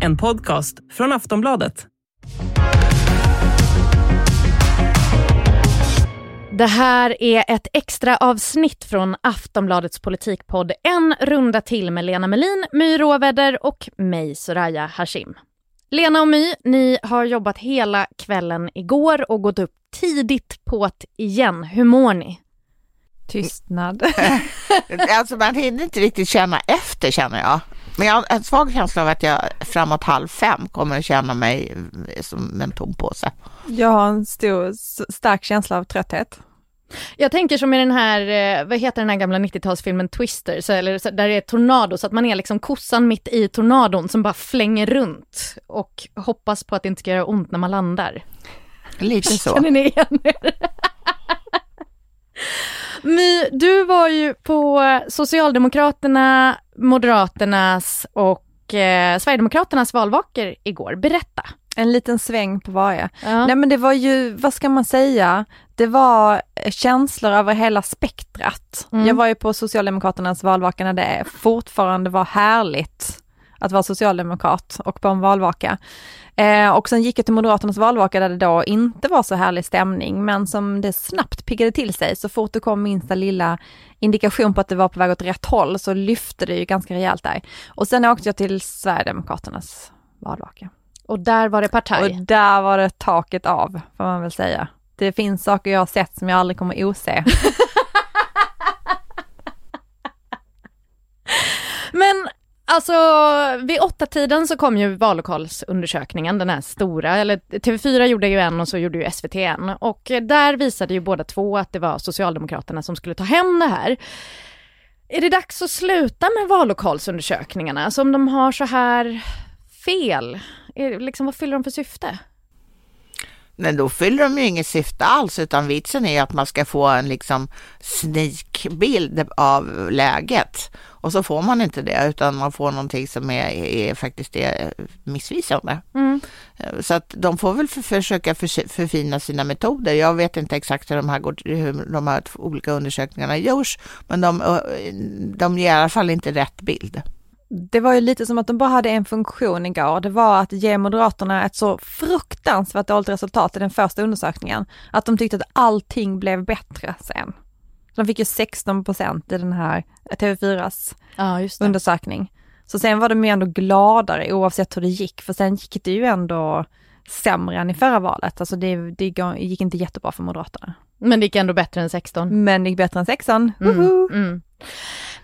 En podcast från Aftonbladet. Det här är ett extra avsnitt från Aftonbladets politikpodd En runda till med Lena Melin, My Råväder och mig, Soraya Hashim. Lena och My, ni har jobbat hela kvällen igår och gått upp tidigt på ett igen. Hur mår ni? Tystnad. alltså man hinner inte riktigt känna efter känner jag. Men jag har en svag känsla av att jag framåt halv fem kommer att känna mig som en tom påse. Jag har en stor, stark känsla av trötthet. Jag tänker som i den här, eh, vad heter den här gamla 90-talsfilmen Twister, så, eller, så, där det är tornado, så att man är liksom kossan mitt i tornadon som bara flänger runt och hoppas på att det inte ska göra ont när man landar. Lite så. Känner ni igen er? My, du var ju på Socialdemokraterna, Moderaternas och eh, Sverigedemokraternas valvakor igår. Berätta. En liten sväng på varje. Ja. Nej men det var ju, vad ska man säga, det var känslor över hela spektrat. Mm. Jag var ju på Socialdemokraternas valvaka när det fortfarande var härligt att vara socialdemokrat och på en valvaka. Eh, och sen gick jag till Moderaternas valvaka där det då inte var så härlig stämning, men som det snabbt piggade till sig. Så fort det kom minsta lilla indikation på att det var på väg åt rätt håll så lyfte det ju ganska rejält där. Och sen åkte jag till Sverigedemokraternas valvaka. Och där var det partaj? Och där var det taket av, får man väl säga. Det finns saker jag har sett som jag aldrig kommer ose. Men Alltså vid åtta tiden så kom ju vallokalsundersökningen, den här stora, eller TV4 gjorde ju en och så gjorde ju SVT en. Och där visade ju båda två att det var Socialdemokraterna som skulle ta hem det här. Är det dags att sluta med vallokalsundersökningarna? Alltså om de har så här fel, är, liksom, vad fyller de för syfte? Men då fyller de ju inget syfte alls utan vitsen är att man ska få en liksom sneakbild av läget. Och så får man inte det utan man får någonting som är, är faktiskt är missvisande. Mm. Så att de får väl för, försöka för, förfina sina metoder. Jag vet inte exakt hur de här, går, hur de här olika undersökningarna görs men de, de ger i alla fall inte rätt bild. Det var ju lite som att de bara hade en funktion igår. Det var att ge Moderaterna ett så fruktansvärt dåligt resultat i den första undersökningen. Att de tyckte att allting blev bättre sen. De fick ju 16 procent i den här TV4s ja, undersökning. Så sen var de ju ändå gladare oavsett hur det gick, för sen gick det ju ändå sämre än i förra valet. Alltså det, det gick inte jättebra för Moderaterna. Men det gick ändå bättre än 16. Men det gick bättre än 16. Mm, mm.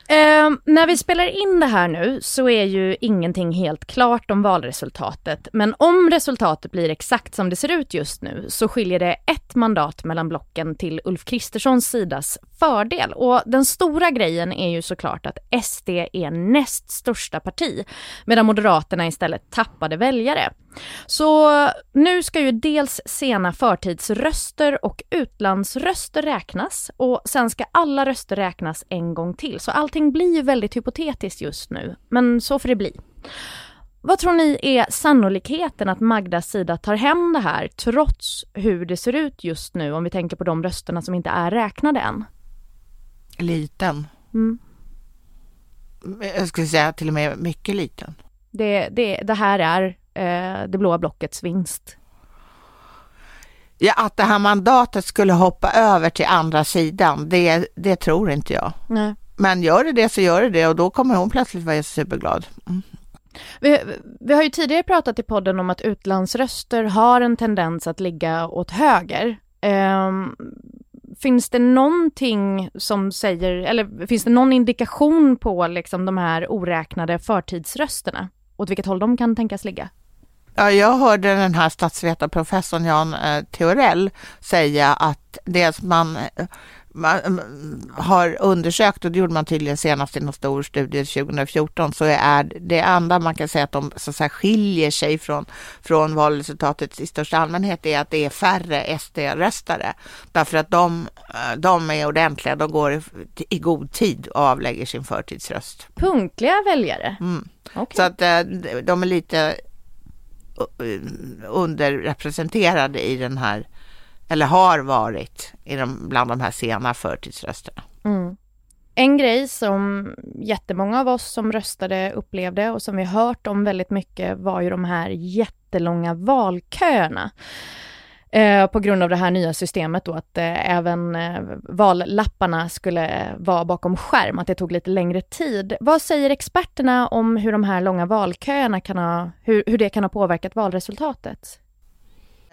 Eh, när vi spelar in det här nu så är ju ingenting helt klart om valresultatet. Men om resultatet blir exakt som det ser ut just nu så skiljer det ett mandat mellan blocken till Ulf Kristerssons sidas fördel. Och den stora grejen är ju såklart att SD är näst största parti medan Moderaterna istället tappade väljare. Så nu ska ju dels sena förtidsröster och utlandsröster räknas och sen ska alla röster räknas en gång till. Så allting blir ju väldigt hypotetiskt just nu, men så får det bli. Vad tror ni är sannolikheten att Magdas sida tar hem det här trots hur det ser ut just nu om vi tänker på de rösterna som inte är räknade än? Liten. Mm. Jag skulle säga till och med mycket liten. Det, det, det här är eh, det blåa blockets vinst. Ja, att det här mandatet skulle hoppa över till andra sidan, det, det tror inte jag. Nej. Men gör det det så gör det det och då kommer hon plötsligt vara superglad. Mm. Vi, vi, har ju tidigare pratat i podden om att utlandsröster har en tendens att ligga åt höger. Um, finns det någonting som säger, eller finns det någon indikation på liksom de här oräknade förtidsrösterna? Åt vilket håll de kan tänkas ligga? Ja, jag hörde den här statsvetarprofessorn Jan eh, Theorell säga att det man, eh, man har undersökt, och det gjorde man tydligen senast i någon stor studie 2014, så är det enda man kan säga att de så att säga, skiljer sig från, från valresultatet i största allmänhet är att det är färre SD-röstare. Därför att de, eh, de är ordentliga, de går i, i god tid och avlägger sin förtidsröst. Punktliga väljare? Mm. Okay. Så att eh, de är lite underrepresenterade i den här, eller har varit i de, bland de här sena förtidsrösterna. Mm. En grej som jättemånga av oss som röstade upplevde och som vi hört om väldigt mycket var ju de här jättelånga valköerna. Eh, på grund av det här nya systemet då att eh, även eh, vallapparna skulle vara bakom skärm, att det tog lite längre tid. Vad säger experterna om hur de här långa valköerna kan ha, hur, hur det kan ha påverkat valresultatet?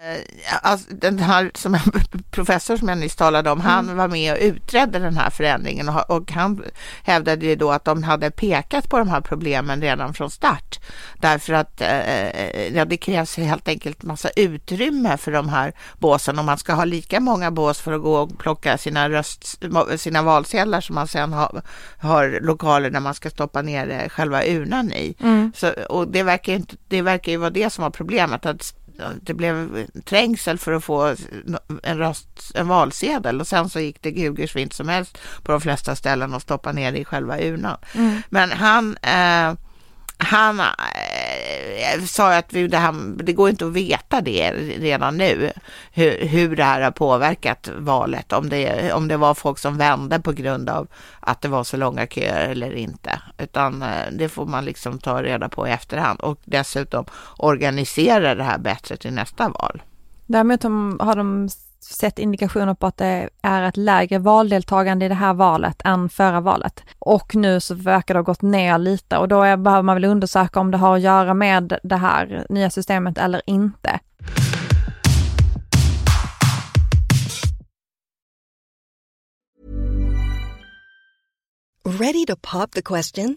Eh, alltså, den här som professor som jag nyss talade om, mm. han var med och utredde den här förändringen och, och han hävdade ju då att de hade pekat på de här problemen redan från start. Därför att eh, ja, det krävs helt enkelt massa utrymme för de här båsen och man ska ha lika många bås för att gå och plocka sina, röst, sina valsedlar som man sen har, har lokaler där man ska stoppa ner eh, själva urnan i. Mm. Så, och det verkar, inte, det verkar ju vara det som var problemet, att det blev trängsel för att få en, röst, en valsedel och sen så gick det gugers fint som helst på de flesta ställen och stoppa ner det i själva urnan. Mm. Men han eh, han Eh, sa att vi, det, här, det går inte att veta det redan nu, hur, hur det här har påverkat valet, om det, om det var folk som vände på grund av att det var så långa köer eller inte, utan eh, det får man liksom ta reda på i efterhand och dessutom organisera det här bättre till nästa val. Däremot har de sett indikationer på att det är ett lägre valdeltagande i det här valet än förra valet. Och nu så verkar det ha gått ner lite och då är, behöver man väl undersöka om det har att göra med det här nya systemet eller inte. Ready to pop the question?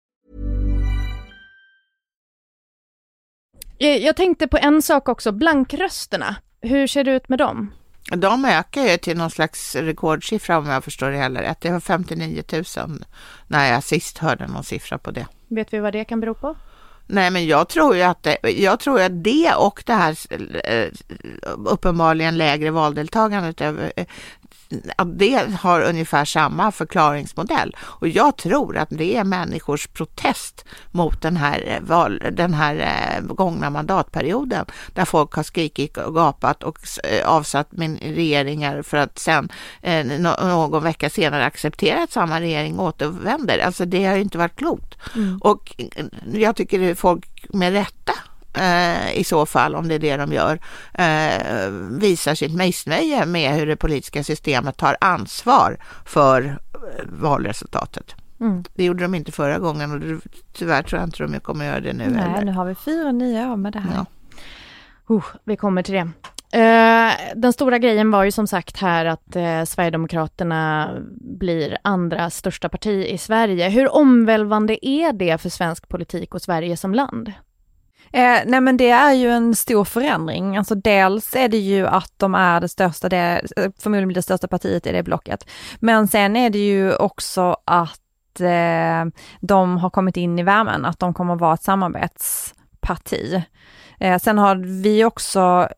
Jag tänkte på en sak också, blankrösterna. Hur ser det ut med dem? De ökar ju till någon slags rekordsiffra om jag förstår det heller rätt. Det var 59 000 när jag sist hörde någon siffra på det. Vet vi vad det kan bero på? Nej, men jag tror ju att det, jag tror att det och det här eh, uppenbarligen lägre valdeltagandet det har ungefär samma förklaringsmodell. Och jag tror att det är människors protest mot den här, eh, val, den här eh, gångna mandatperioden där folk har skrikit och gapat och eh, avsatt min regeringar för att sen någon vecka senare acceptera att samma regering återvänder. Alltså det har inte varit klokt. Mm. Och jag tycker folk med rätta eh, i så fall, om det är det de gör, eh, visar sitt missnöje med hur det politiska systemet tar ansvar för eh, valresultatet. Mm. Det gjorde de inte förra gången och tyvärr tror jag inte de kommer göra det nu Nej, heller. nu har vi fyra nya år med det här. Ja. Uh, vi kommer till det. Uh, den stora grejen var ju som sagt här att uh, Sverigedemokraterna blir andra största parti i Sverige. Hur omvälvande är det för svensk politik och Sverige som land? Eh, nej men det är ju en stor förändring. Alltså dels är det ju att de är det största, det, förmodligen det största partiet i det blocket. Men sen är det ju också att eh, de har kommit in i värmen, att de kommer att vara ett samarbetsparti. Eh, sen har vi också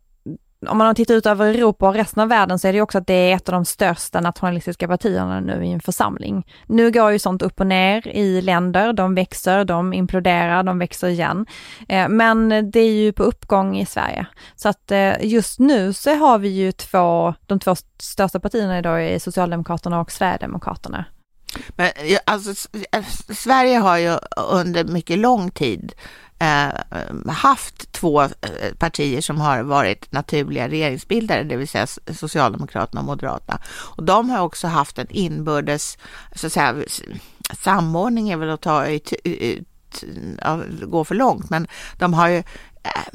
om man tittar ut över Europa och resten av världen så är det också att det är ett av de största nationalistiska partierna nu i en församling. Nu går ju sånt upp och ner i länder, de växer, de imploderar, de växer igen. Eh, men det är ju på uppgång i Sverige. Så att eh, just nu så har vi ju två, de två största partierna idag är Socialdemokraterna och Sverigedemokraterna. Men alltså, eh, Sverige har ju under mycket lång tid Eh, haft två eh, partier som har varit naturliga regeringsbildare, det vill säga Socialdemokraterna och Moderaterna. Och de har också haft en inbördes, så att säga, samordning är väl att ta ut, ja, gå för långt, men de har ju eh,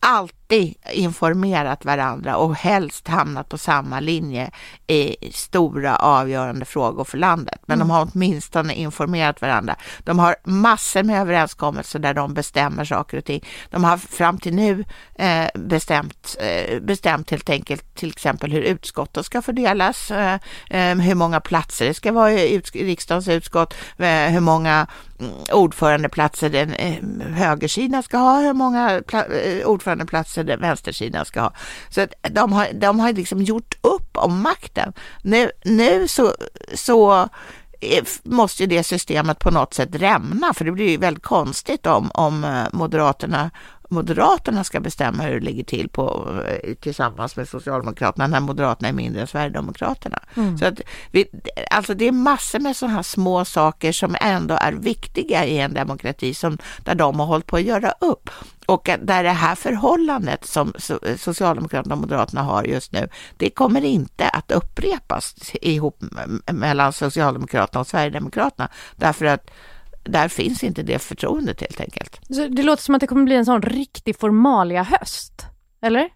allt alltid informerat varandra och helst hamnat på samma linje i stora avgörande frågor för landet. Men mm. de har åtminstone informerat varandra. De har massor med överenskommelser där de bestämmer saker och ting. De har fram till nu eh, bestämt, eh, bestämt helt enkelt till exempel hur utskotten ska fördelas, eh, eh hur många platser det ska vara i riksdagens utskott, eh, hur många mm, ordförandeplatser den eh, högersidan ska ha, hur många ordförandeplatser den vänstersidan ska ha. Så de har, de har liksom gjort upp om makten. Nu, nu så, så måste ju det systemet på något sätt rämna, för det blir ju väldigt konstigt om, om Moderaterna Moderaterna ska bestämma hur det ligger till på, eh, tillsammans med Socialdemokraterna när Moderaterna är mindre än Sverigedemokraterna. Mm. Så att vi, alltså det är massor med sådana här små saker som ändå är viktiga i en demokrati som, där de har hållit på att göra upp. Och där det här förhållandet som Socialdemokraterna och Moderaterna har just nu, det kommer inte att upprepas ihop mellan Socialdemokraterna och Sverigedemokraterna. Därför att där finns inte det förtroendet helt enkelt. Så det låter som att det kommer bli en sån riktig formalia höst, eller?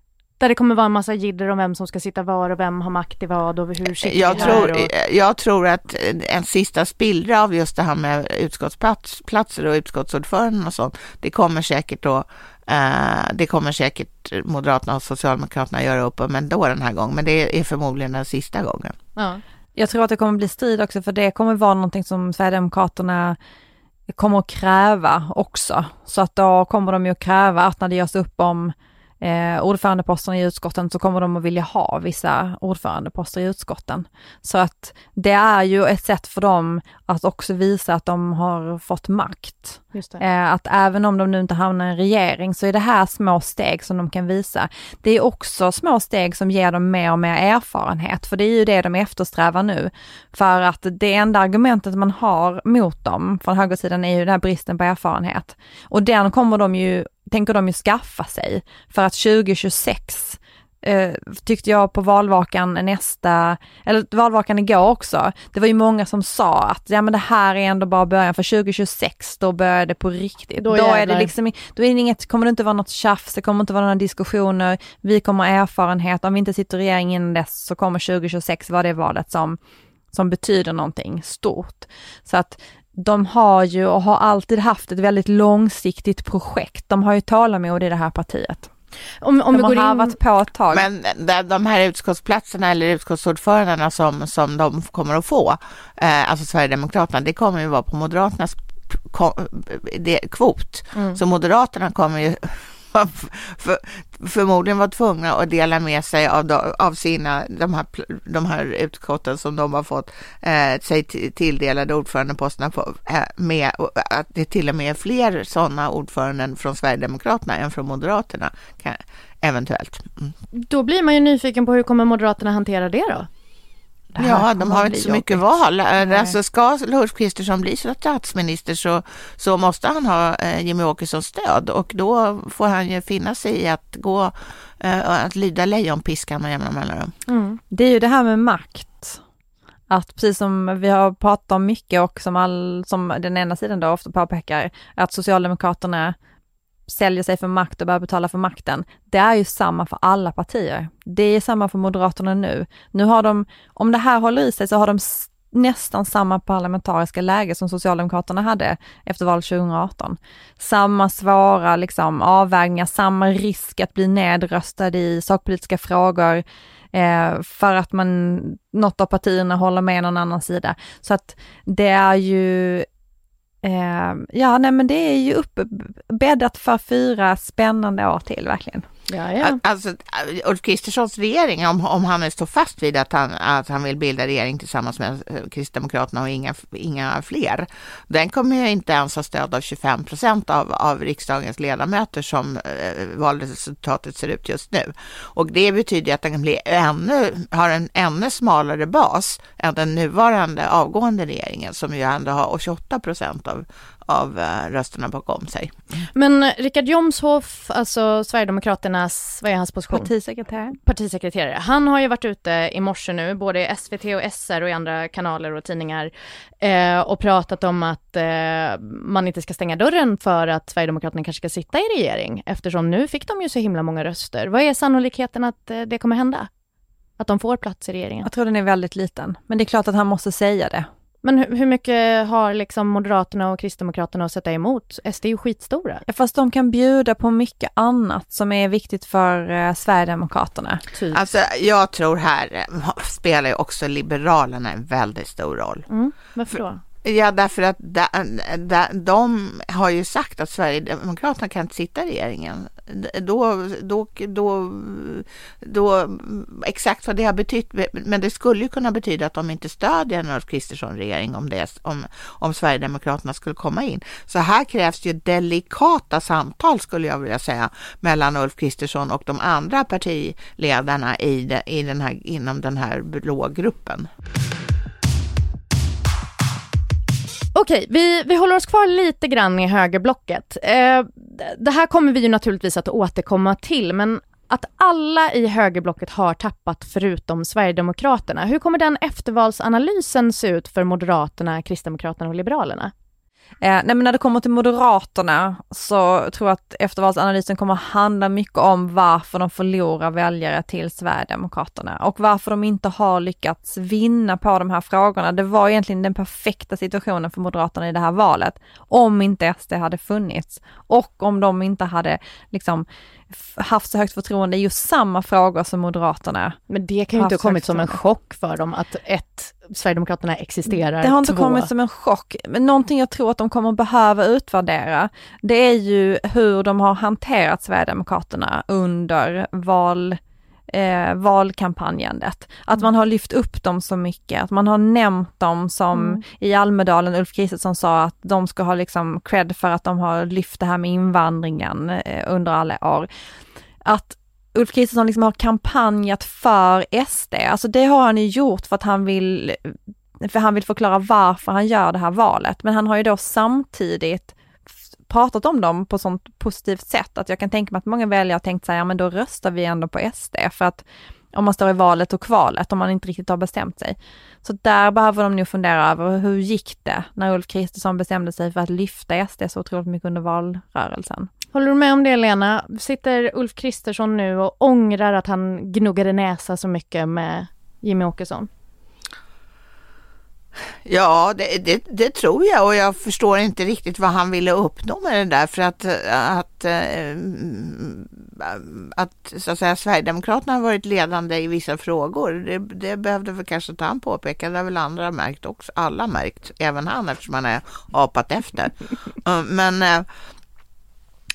Där det kommer vara en massa jidder om vem som ska sitta var och vem har makt i vad och hur sitter jag tror, och... jag tror att en sista spillra av just det här med utskottsplatser och utskottsordföranden och sånt, det kommer säkert då Uh, det kommer säkert Moderaterna och Socialdemokraterna göra upp om ändå den här gången, men det är förmodligen den sista gången. Ja. Jag tror att det kommer bli strid också, för det kommer vara någonting som Sverigedemokraterna kommer att kräva också. Så att då kommer de ju att kräva att när det görs upp om eh, ordförandeposterna i utskotten så kommer de att vilja ha vissa ordförandeposter i utskotten. Så att det är ju ett sätt för dem att också visa att de har fått makt. Eh, att även om de nu inte hamnar i en regering så är det här små steg som de kan visa. Det är också små steg som ger dem mer och mer erfarenhet, för det är ju det de eftersträvar nu. För att det enda argumentet man har mot dem från högersidan är ju den här bristen på erfarenhet. Och den kommer de ju tänker de ju skaffa sig för att 2026 eh, tyckte jag på valvakan nästa, eller valvakan igår också, det var ju många som sa att ja men det här är ändå bara början, för 2026 då börjar det på riktigt. Då, då är det liksom, då är det inget, kommer det inte vara något tjafs, det kommer inte vara några diskussioner, vi kommer ha erfarenhet, om vi inte sitter i regeringen innan dess så kommer 2026 vara det valet som som betyder någonting stort. Så att de har ju och har alltid haft ett väldigt långsiktigt projekt. De har ju tålamod i det här partiet. Om, om de vi går har harvat in... på ett tag. Men de här utskottsplatserna eller utskottsordförandena som, som de kommer att få, eh, alltså Sverigedemokraterna, det kommer ju vara på Moderaternas kvot. Mm. Så Moderaterna kommer ju för, förmodligen var tvungna att dela med sig av, av sina, de här, de här utskotten som de har fått eh, sig tilldelade ordförandeposterna på, eh, med att det till och med är fler sådana ordföranden från Sverigedemokraterna än från Moderaterna, kan, eventuellt. Mm. Då blir man ju nyfiken på hur kommer Moderaterna hantera det då? Ja, de har inte så mycket val. Alltså, ska Ulf Kristersson bli statsminister så, så måste han ha eh, Jimmie Åkessons stöd och då får han ju finna sig i att gå eh, att lyda lejonpiskan med jämna mellanrum. Mm. Det är ju det här med makt. Att precis som vi har pratat om mycket och som, all, som den ena sidan då ofta påpekar, att Socialdemokraterna säljer sig för makt och börjar betala för makten. Det är ju samma för alla partier. Det är samma för Moderaterna nu. Nu har de, om det här håller i sig så har de nästan samma parlamentariska läge som Socialdemokraterna hade efter valet 2018. Samma svåra liksom, avvägningar, samma risk att bli nedröstad i sakpolitiska frågor eh, för att man, något av partierna håller med någon annan sida. Så att det är ju Eh, ja, nej men det är ju uppbäddat för fyra spännande år till verkligen. Ja, ja. Alltså, äh, Ulf Kristerssons regering, om, om han står fast vid att han, att han vill bilda regering tillsammans med äh, Kristdemokraterna och inga, inga fler, den kommer ju inte ens ha stöd av 25 procent av, av riksdagens ledamöter som eh, valresultatet ser ut just nu. Och det betyder att den kan bli ännu, har en ännu smalare bas än den nuvarande avgående regeringen som ju ändå har 28 procent av, av uh, rösterna bakom sig. Men Richard Jomshoff, alltså Sverigedemokraternas, vad är hans position? Partisekreterare. Partisekreterare. Han har ju varit ute i morse nu, både i SVT och SR och i andra kanaler och tidningar eh, och pratat om att eh, man inte ska stänga dörren för att Sverigedemokraterna kanske ska sitta i regering eftersom nu fick de ju så himla många röster. Vad är sannolikheten att eh, det kommer hända? Att de får plats i regeringen? Jag tror den är väldigt liten, men det är klart att han måste säga det. Men hur, hur mycket har liksom Moderaterna och Kristdemokraterna att sätta emot? SD är ju skitstora. Fast de kan bjuda på mycket annat som är viktigt för eh, Sverigedemokraterna. Typ. Alltså jag tror här eh, spelar ju också Liberalerna en väldigt stor roll. Mm, varför då? Ja, därför att de, da, de har ju sagt att Sverigedemokraterna kan inte sitta i regeringen. Då, då, då, då, exakt vad det har betytt, men det skulle ju kunna betyda att de inte stödjer en Ulf Kristersson-regering om, om, om Sverigedemokraterna skulle komma in. Så här krävs ju delikata samtal skulle jag vilja säga mellan Ulf Kristersson och de andra partiledarna i, i den här, inom den här blå gruppen. Okej, vi, vi håller oss kvar lite grann i högerblocket. Eh, det här kommer vi ju naturligtvis att återkomma till, men att alla i högerblocket har tappat förutom Sverigedemokraterna. Hur kommer den eftervalsanalysen se ut för Moderaterna, Kristdemokraterna och Liberalerna? Eh, nej men när det kommer till Moderaterna så tror jag att eftervalsanalysen kommer handla mycket om varför de förlorar väljare till Sverigedemokraterna och varför de inte har lyckats vinna på de här frågorna. Det var egentligen den perfekta situationen för Moderaterna i det här valet, om inte SD hade funnits och om de inte hade liksom haft så högt förtroende i just samma frågor som Moderaterna. Men det kan ju inte ha kommit som en chock för dem att ett, Sverigedemokraterna existerar, Det har inte två. kommit som en chock, men någonting jag tror att de kommer behöva utvärdera, det är ju hur de har hanterat Sverigedemokraterna under val eh, valkampanjandet. Att man har lyft upp dem så mycket, att man har nämnt dem som mm. i Almedalen, Ulf Kristersson sa att de ska ha liksom cred för att de har lyft det här med invandringen eh, under alla år. Att Ulf Kristersson liksom har kampanjat för SD, alltså det har han ju gjort för att han vill, för han vill förklara varför han gör det här valet. Men han har ju då samtidigt pratat om dem på sånt positivt sätt att jag kan tänka mig att många väljare har tänkt sig, ja men då röstar vi ändå på SD för att om man står i valet och kvalet, om man inte riktigt har bestämt sig. Så där behöver de nog fundera över hur gick det när Ulf Kristersson bestämde sig för att lyfta SD så otroligt mycket under valrörelsen. Håller du med om det Lena? Sitter Ulf Kristersson nu och ångrar att han gnuggade näsa så mycket med Jimmy Åkesson? Ja, det, det, det, tror jag och jag förstår inte riktigt vad han ville uppnå med det där för att, att, eh, att, så att säga, Sverigedemokraterna har varit ledande i vissa frågor. Det, det behövde väl kanske inte han påpeka, det har väl andra märkt också, alla märkt, även han eftersom han är apat efter. Men eh,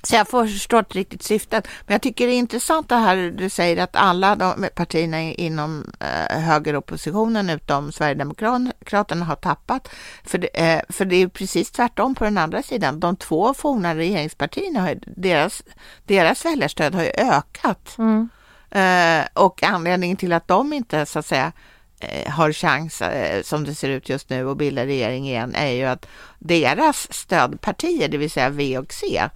så jag förstår inte riktigt syftet. Men jag tycker det är intressant det här du säger att alla de partierna inom eh, högeroppositionen utom Sverigedemokraterna har tappat. För det, eh, för det är precis tvärtom på den andra sidan. De två forna regeringspartierna, har, deras, deras väljarstöd har ju ökat. Mm. Eh, och anledningen till att de inte så att säga eh, har chans, eh, som det ser ut just nu, att bilda regering igen är ju att deras stödpartier, det vill säga V och C,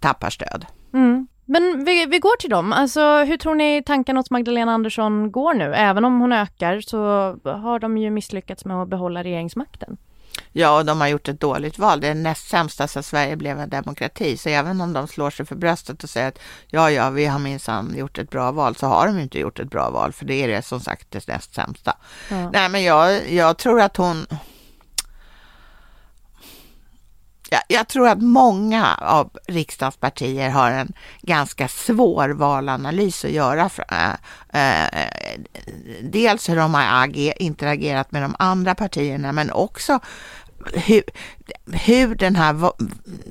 tappar stöd. Mm. Men vi, vi, går till dem. Alltså, hur tror ni tanken hos Magdalena Andersson går nu? Även om hon ökar så har de ju misslyckats med att behålla regeringsmakten. Ja, de har gjort ett dåligt val. Det är näst sämsta sedan Sverige blev en demokrati. Så även om de slår sig för bröstet och säger att ja, ja, vi har minsann gjort ett bra val, så har de inte gjort ett bra val, för det är det som sagt det näst sämsta. Ja. Nej, men jag, jag tror att hon jag, tror att många av riksdagspartier har en ganska svår valanalys att göra. För, äh, eh, äh, eh, dels hur de har interagerat med de andra partierna, men också hur, hur den, här,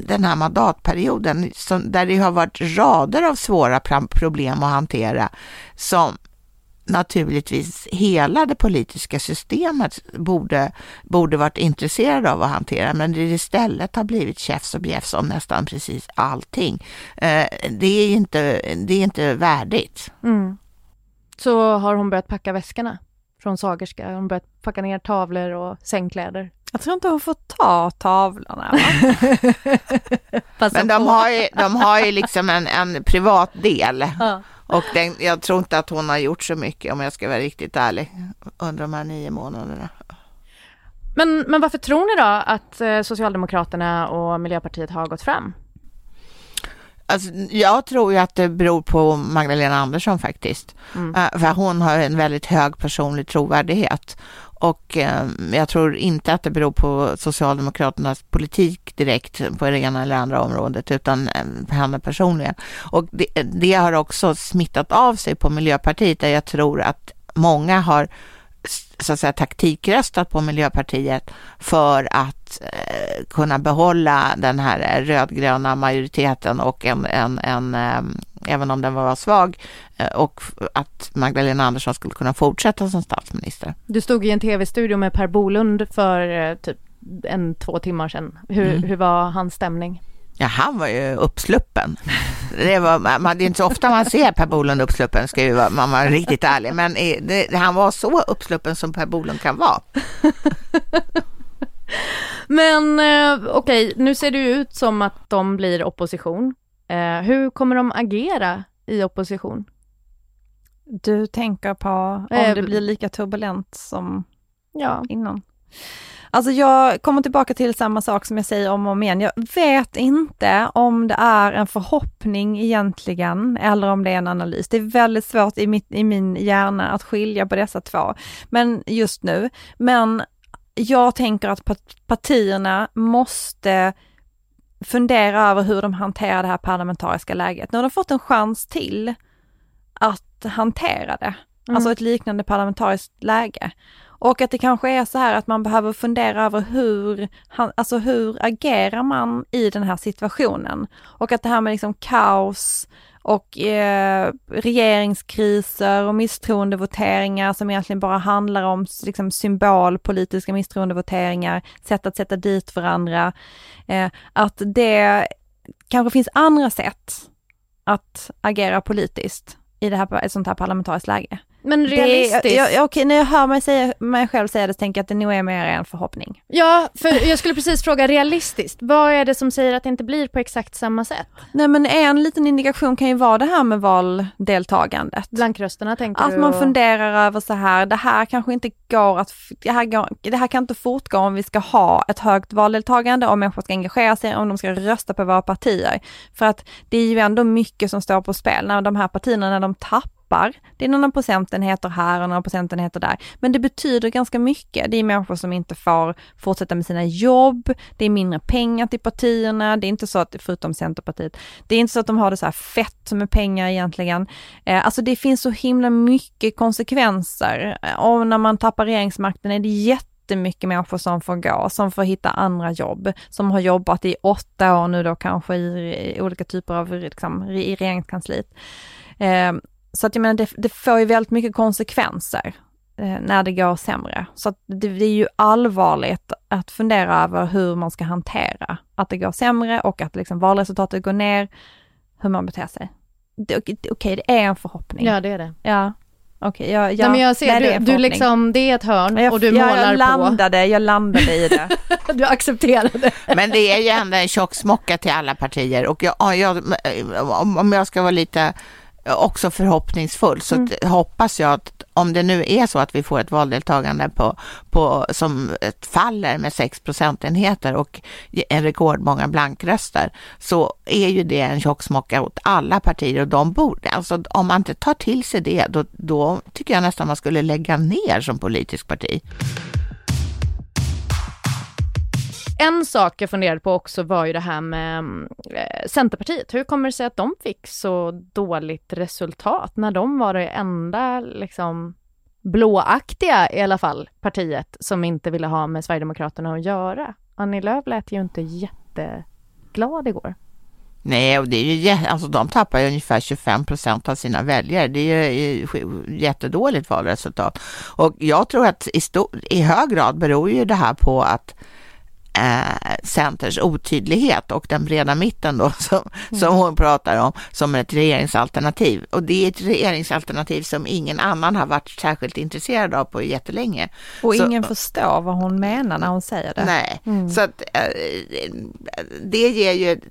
den här mandatperioden, som, där det har varit rader av svåra problem att hantera, som naturligtvis hela det politiska systemet borde, borde varit intresserade av att hantera, men det istället har blivit käfts och bjäfs om nästan precis allting. Eh, det, är inte, det är inte värdigt. Mm. Så har hon börjat packa väskorna från Sagerska? Har hon börjat packa ner tavlor och sängkläder? Jag tror inte hon får ta tavlorna. Men de har, ju, de har ju liksom en, en privat del. Ja. Och den, jag tror inte att hon har gjort så mycket om jag ska vara riktigt ärlig under de här nio månaderna. Men, men varför tror ni då att eh, Socialdemokraterna och Miljöpartiet har gått fram? Alltså, jag tror ju att det beror på Magdalena Andersson faktiskt. Mm. Uh, för hon har en väldigt hög personlig trovärdighet. Och uh, jag tror inte att det beror på Socialdemokraternas politik direkt på det ena eller andra området utan uh, henne personligen. Och det, det har också smittat av sig på Miljöpartiet där jag tror att många har så att säga taktikröstat på Miljöpartiet för att eh, kunna behålla den här rödgröna majoriteten och en, en, en eh, även om den var svag eh, och att Magdalena Andersson skulle kunna fortsätta som statsminister. Du stod i en tv-studio med Per Bolund för eh, typ en, två timmar sedan. Hur, mm. hur var hans stämning? Ja, han var ju uppsluppen. Det, var, man, det är inte så ofta man ser Per Bolund uppsluppen, ska ju vara, man vara riktigt ärlig. Men det, han var så uppsluppen som Per Bolund kan vara. Men eh, okej, okay, nu ser det ju ut som att de blir opposition. Eh, hur kommer de agera i opposition? Du tänker på om eh, det blir lika turbulent som ja. innan? Alltså jag kommer tillbaka till samma sak som jag säger om och om igen. Jag vet inte om det är en förhoppning egentligen eller om det är en analys. Det är väldigt svårt i, mitt, i min hjärna att skilja på dessa två, men just nu. Men jag tänker att partierna måste fundera över hur de hanterar det här parlamentariska läget. Nu har de fått en chans till att hantera det, mm. alltså ett liknande parlamentariskt läge. Och att det kanske är så här att man behöver fundera över hur, alltså hur agerar man i den här situationen? Och att det här med liksom kaos och eh, regeringskriser och misstroendevoteringar som egentligen bara handlar om liksom, symbolpolitiska misstroendevoteringar, sätt att sätta dit varandra. Eh, att det kanske finns andra sätt att agera politiskt i det här, ett sånt här parlamentariskt läge. Men realistiskt? Det, jag, okej, när jag hör mig, säga, mig själv säga det så tänker jag att det nog är mer en förhoppning. Ja, för jag skulle precis fråga realistiskt, vad är det som säger att det inte blir på exakt samma sätt? Nej men en liten indikation kan ju vara det här med valdeltagandet. Blankrösterna tänker att du? Att man funderar över så här, det här kanske inte går att, det här, går, det här kan inte fortgå om vi ska ha ett högt valdeltagande, om människor ska engagera sig, om de ska rösta på våra partier. För att det är ju ändå mycket som står på spel när de här partierna, när de tappar tappar. Det är några procentenheter här och några procentenheter där. Men det betyder ganska mycket. Det är människor som inte får fortsätta med sina jobb, det är mindre pengar till partierna, det är inte så att, förutom Centerpartiet, det är inte så att de har det så här fett med pengar egentligen. Eh, alltså det finns så himla mycket konsekvenser eh, och när man tappar regeringsmakten är det jättemycket människor som får gå, som får hitta andra jobb, som har jobbat i åtta år nu då kanske i, i olika typer av, liksom, i regeringskansliet. Eh, så att jag menar, det, det får ju väldigt mycket konsekvenser eh, när det går sämre. Så att det, det är ju allvarligt att fundera över hur man ska hantera att det går sämre och att liksom valresultatet går ner, hur man beter sig. Okej, okay, det är en förhoppning. Ja, det är det. Ja. Okej, okay, jag, jag, Nej, men jag ser, nej, du, du liksom, det är ett hörn jag, och du målar jag landade, på. Jag landade i det. du accepterade. Men det är ju ändå en tjock smocka till alla partier och jag, jag, om jag ska vara lite också förhoppningsfull. Så mm. hoppas jag att om det nu är så att vi får ett valdeltagande på, på, som faller med 6 procentenheter och en rekordmånga blankröster så är ju det en tjocksmocka åt alla partier och de borde, alltså om man inte tar till sig det då, då tycker jag nästan man skulle lägga ner som politisk parti. En sak jag funderade på också var ju det här med mm, eh, Centerpartiet. Hur kommer det sig att de fick så dåligt resultat när de var det enda liksom blåaktiga i alla fall partiet som inte ville ha med Sverigedemokraterna att göra. Annie Lööf lät ju inte jätteglad igår. Nej, och det är ju, alltså de tappar ju ungefär 25 procent av sina väljare. Det är ju jättedåligt valresultat. Och jag tror att i, stor, i hög grad beror ju det här på att eh, Centers otydlighet och den breda mitten då som, mm. som hon pratar om som ett regeringsalternativ. Och det är ett regeringsalternativ som ingen annan har varit särskilt intresserad av på jättelänge. Och så, ingen förstår vad hon menar när hon säger det. Nej, mm. så att eh, det ger ju ett,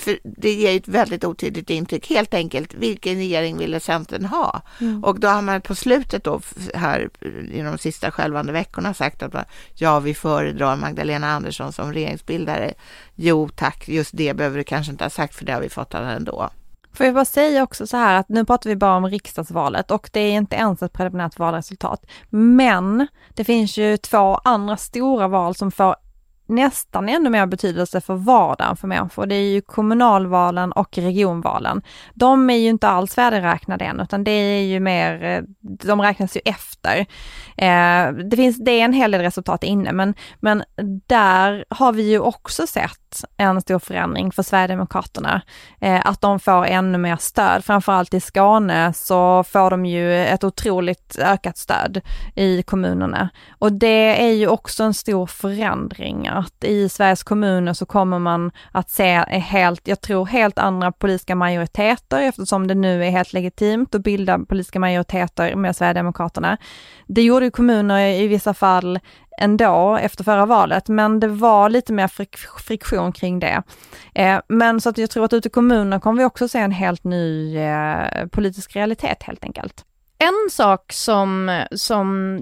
för det ger ett väldigt otydligt intryck. Helt enkelt, vilken regering ville Centern ha? Mm. Och då har man på slutet då här i de sista skälvande veckorna sagt att ja, vi föredrar Magdalena Andersson som regeringsbildare. Jo tack, just det behöver du kanske inte ha sagt för det har vi fått ändå. Får jag bara säga också så här att nu pratar vi bara om riksdagsvalet och det är inte ens ett preliminärt valresultat. Men det finns ju två andra stora val som får nästan ännu mer betydelse för vardagen för människor. Det är ju kommunalvalen och regionvalen. De är ju inte alls färdigräknade än, utan det är ju mer, eh, de räknas ju efter. Eh, det finns, det är en hel del resultat inne, men, men där har vi ju också sett en stor förändring för Sverigedemokraterna. Eh, att de får ännu mer stöd, framförallt i Skåne så får de ju ett otroligt ökat stöd i kommunerna. Och det är ju också en stor förändring att i Sveriges kommuner så kommer man att se helt, jag tror helt andra politiska majoriteter eftersom det nu är helt legitimt att bilda politiska majoriteter med Sverigedemokraterna. Det gjorde ju kommuner i vissa fall ändå efter förra valet, men det var lite mer frik friktion kring det. Eh, men så att jag tror att ute i kommunerna kommer vi också se en helt ny eh, politisk realitet helt enkelt. En sak som, som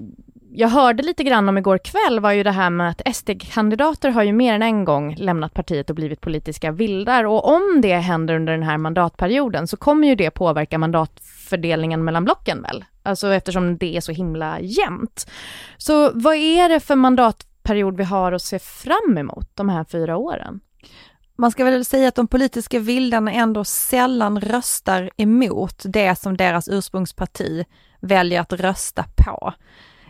jag hörde lite grann om igår kväll var ju det här med att SD-kandidater har ju mer än en gång lämnat partiet och blivit politiska vildar och om det händer under den här mandatperioden så kommer ju det påverka mandatfördelningen mellan blocken väl? Alltså eftersom det är så himla jämnt. Så vad är det för mandatperiod vi har att se fram emot de här fyra åren? man ska väl säga att de politiska vildarna ändå sällan röstar emot det som deras ursprungsparti väljer att rösta på.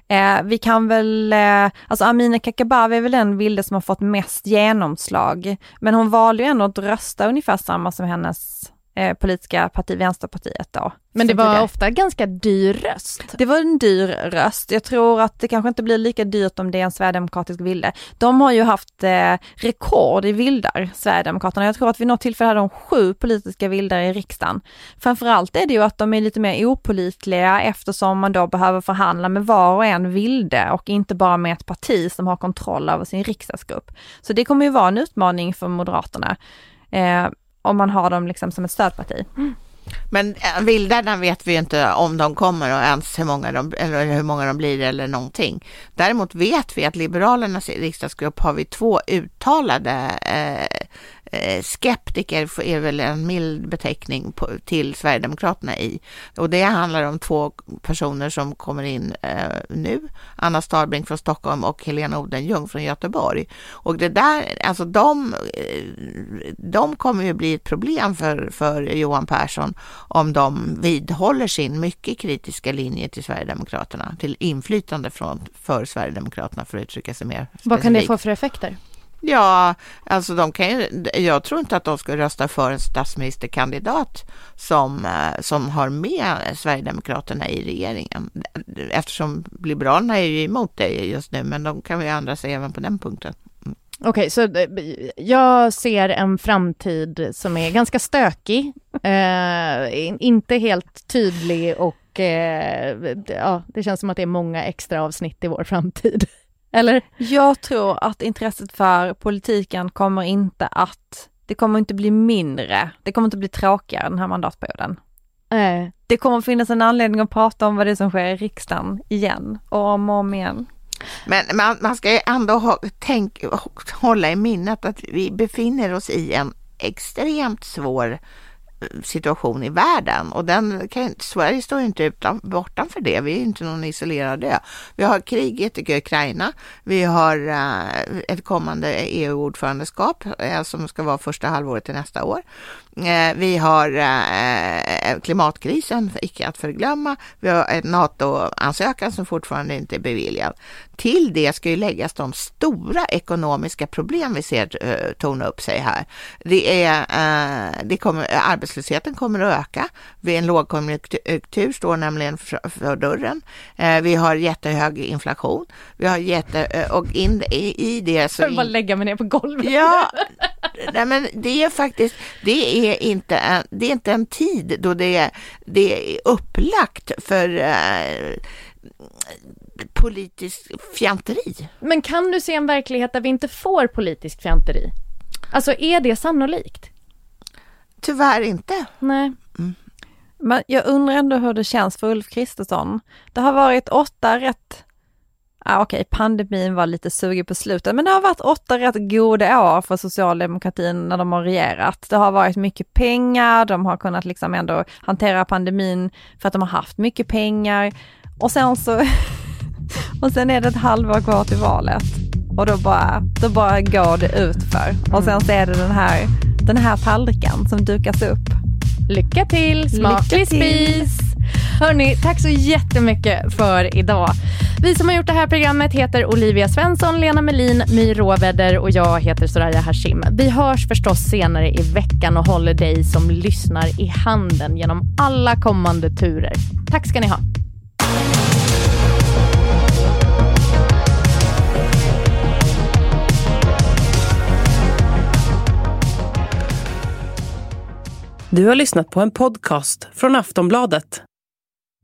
Eh, vi kan väl, eh, alltså Amineh Kakabaveh är väl den vilde som har fått mest genomslag, men hon valde ju ändå att rösta ungefär samma som hennes politiska parti, Vänsterpartiet då. Men det var det. ofta ganska dyr röst. Det var en dyr röst. Jag tror att det kanske inte blir lika dyrt om det är en sverigedemokratisk vilde. De har ju haft eh, rekord i vildar, Sverigedemokraterna. Jag tror att vid något tillfälle hade de sju politiska vildar i riksdagen. Framförallt är det ju att de är lite mer opolitliga eftersom man då behöver förhandla med var och en vilde och inte bara med ett parti som har kontroll över sin riksdagsgrupp. Så det kommer ju vara en utmaning för Moderaterna. Eh, om man har dem liksom som ett stödparti. Mm. Men eh, vildarna vet vi ju inte om de kommer och ens hur många de, eller hur många de blir eller någonting. Däremot vet vi att Liberalernas riksdagsgrupp har vi två uttalade Eh, skeptiker är väl en mild beteckning på, till Sverigedemokraterna i. Och det handlar om två personer som kommer in eh, nu, Anna Starbrink från Stockholm och Helena Odenjung från Göteborg. Och det där, alltså de, eh, de kommer ju bli ett problem för, för Johan Persson om de vidhåller sin mycket kritiska linje till Sverigedemokraterna, till inflytande från, för Sverigedemokraterna för att uttrycka sig mer specifikt. Vad kan det få för effekter? Ja, alltså de kan ju, jag tror inte att de ska rösta för en statsministerkandidat som, eh, som har med Sverigedemokraterna i regeringen. Eftersom Liberalerna är ju emot det just nu, men de kan ju ändra sig även på den punkten. Okej, okay, så jag ser en framtid som är ganska stökig, eh, inte helt tydlig och eh, ja, det känns som att det är många extra avsnitt i vår framtid. Eller? Jag tror att intresset för politiken kommer inte att, det kommer inte bli mindre, det kommer inte bli tråkigare den här mandatperioden. Nej. Det kommer finnas en anledning att prata om vad det är som sker i riksdagen igen och om och om igen. Men man, man ska ju ändå ha, tänk, hålla i minnet att vi befinner oss i en extremt svår situation i världen och den kan, Sverige står ju inte utan, bortanför det. Vi är inte någon isolerad ö. Vi har kriget i Ukraina. Vi har uh, ett kommande EU-ordförandeskap uh, eh, som ska vara första halvåret till nästa år. Uh, vi har klimatkrisen, icke att förglömma. Vi har en NATO-ansökan som fortfarande inte är beviljad. Till det ska ju läggas de stora ekonomiska problem vi ser torna upp sig här. Det är, det kommer, arbetslösheten kommer att öka. Vid en lågkonjunktur står nämligen för, för dörren. Eh, vi har jättehög inflation. Vi har jätte, eh, och in, i, i det så... Jag bara lägga mig ner på golvet. Ja, nej men det är faktiskt, det är inte en, det är inte en tid då det är, det är upplagt för eh, politisk fjanteri. Men kan du se en verklighet där vi inte får politisk fjanteri? Alltså är det sannolikt? Tyvärr inte. Nej. Mm. Men jag undrar ändå hur det känns för Ulf Kristersson. Det har varit åtta rätt, ah, okej okay, pandemin var lite sugen på slutet, men det har varit åtta rätt goda år för socialdemokratin när de har regerat. Det har varit mycket pengar, de har kunnat liksom ändå hantera pandemin för att de har haft mycket pengar. Och sen så, och sen är det ett halvår kvar till valet. Och då bara, då bara går det ut för. Och sen så är det den här, den här tallriken som dukas upp. Lycka till, smaklig spis! Hörni, tack så jättemycket för idag. Vi som har gjort det här programmet heter Olivia Svensson, Lena Melin, My Råväder och jag heter Soraya Hashim. Vi hörs förstås senare i veckan och håller dig som lyssnar i handen genom alla kommande turer. Tack ska ni ha. Du har lyssnat på en podcast från Aftonbladet.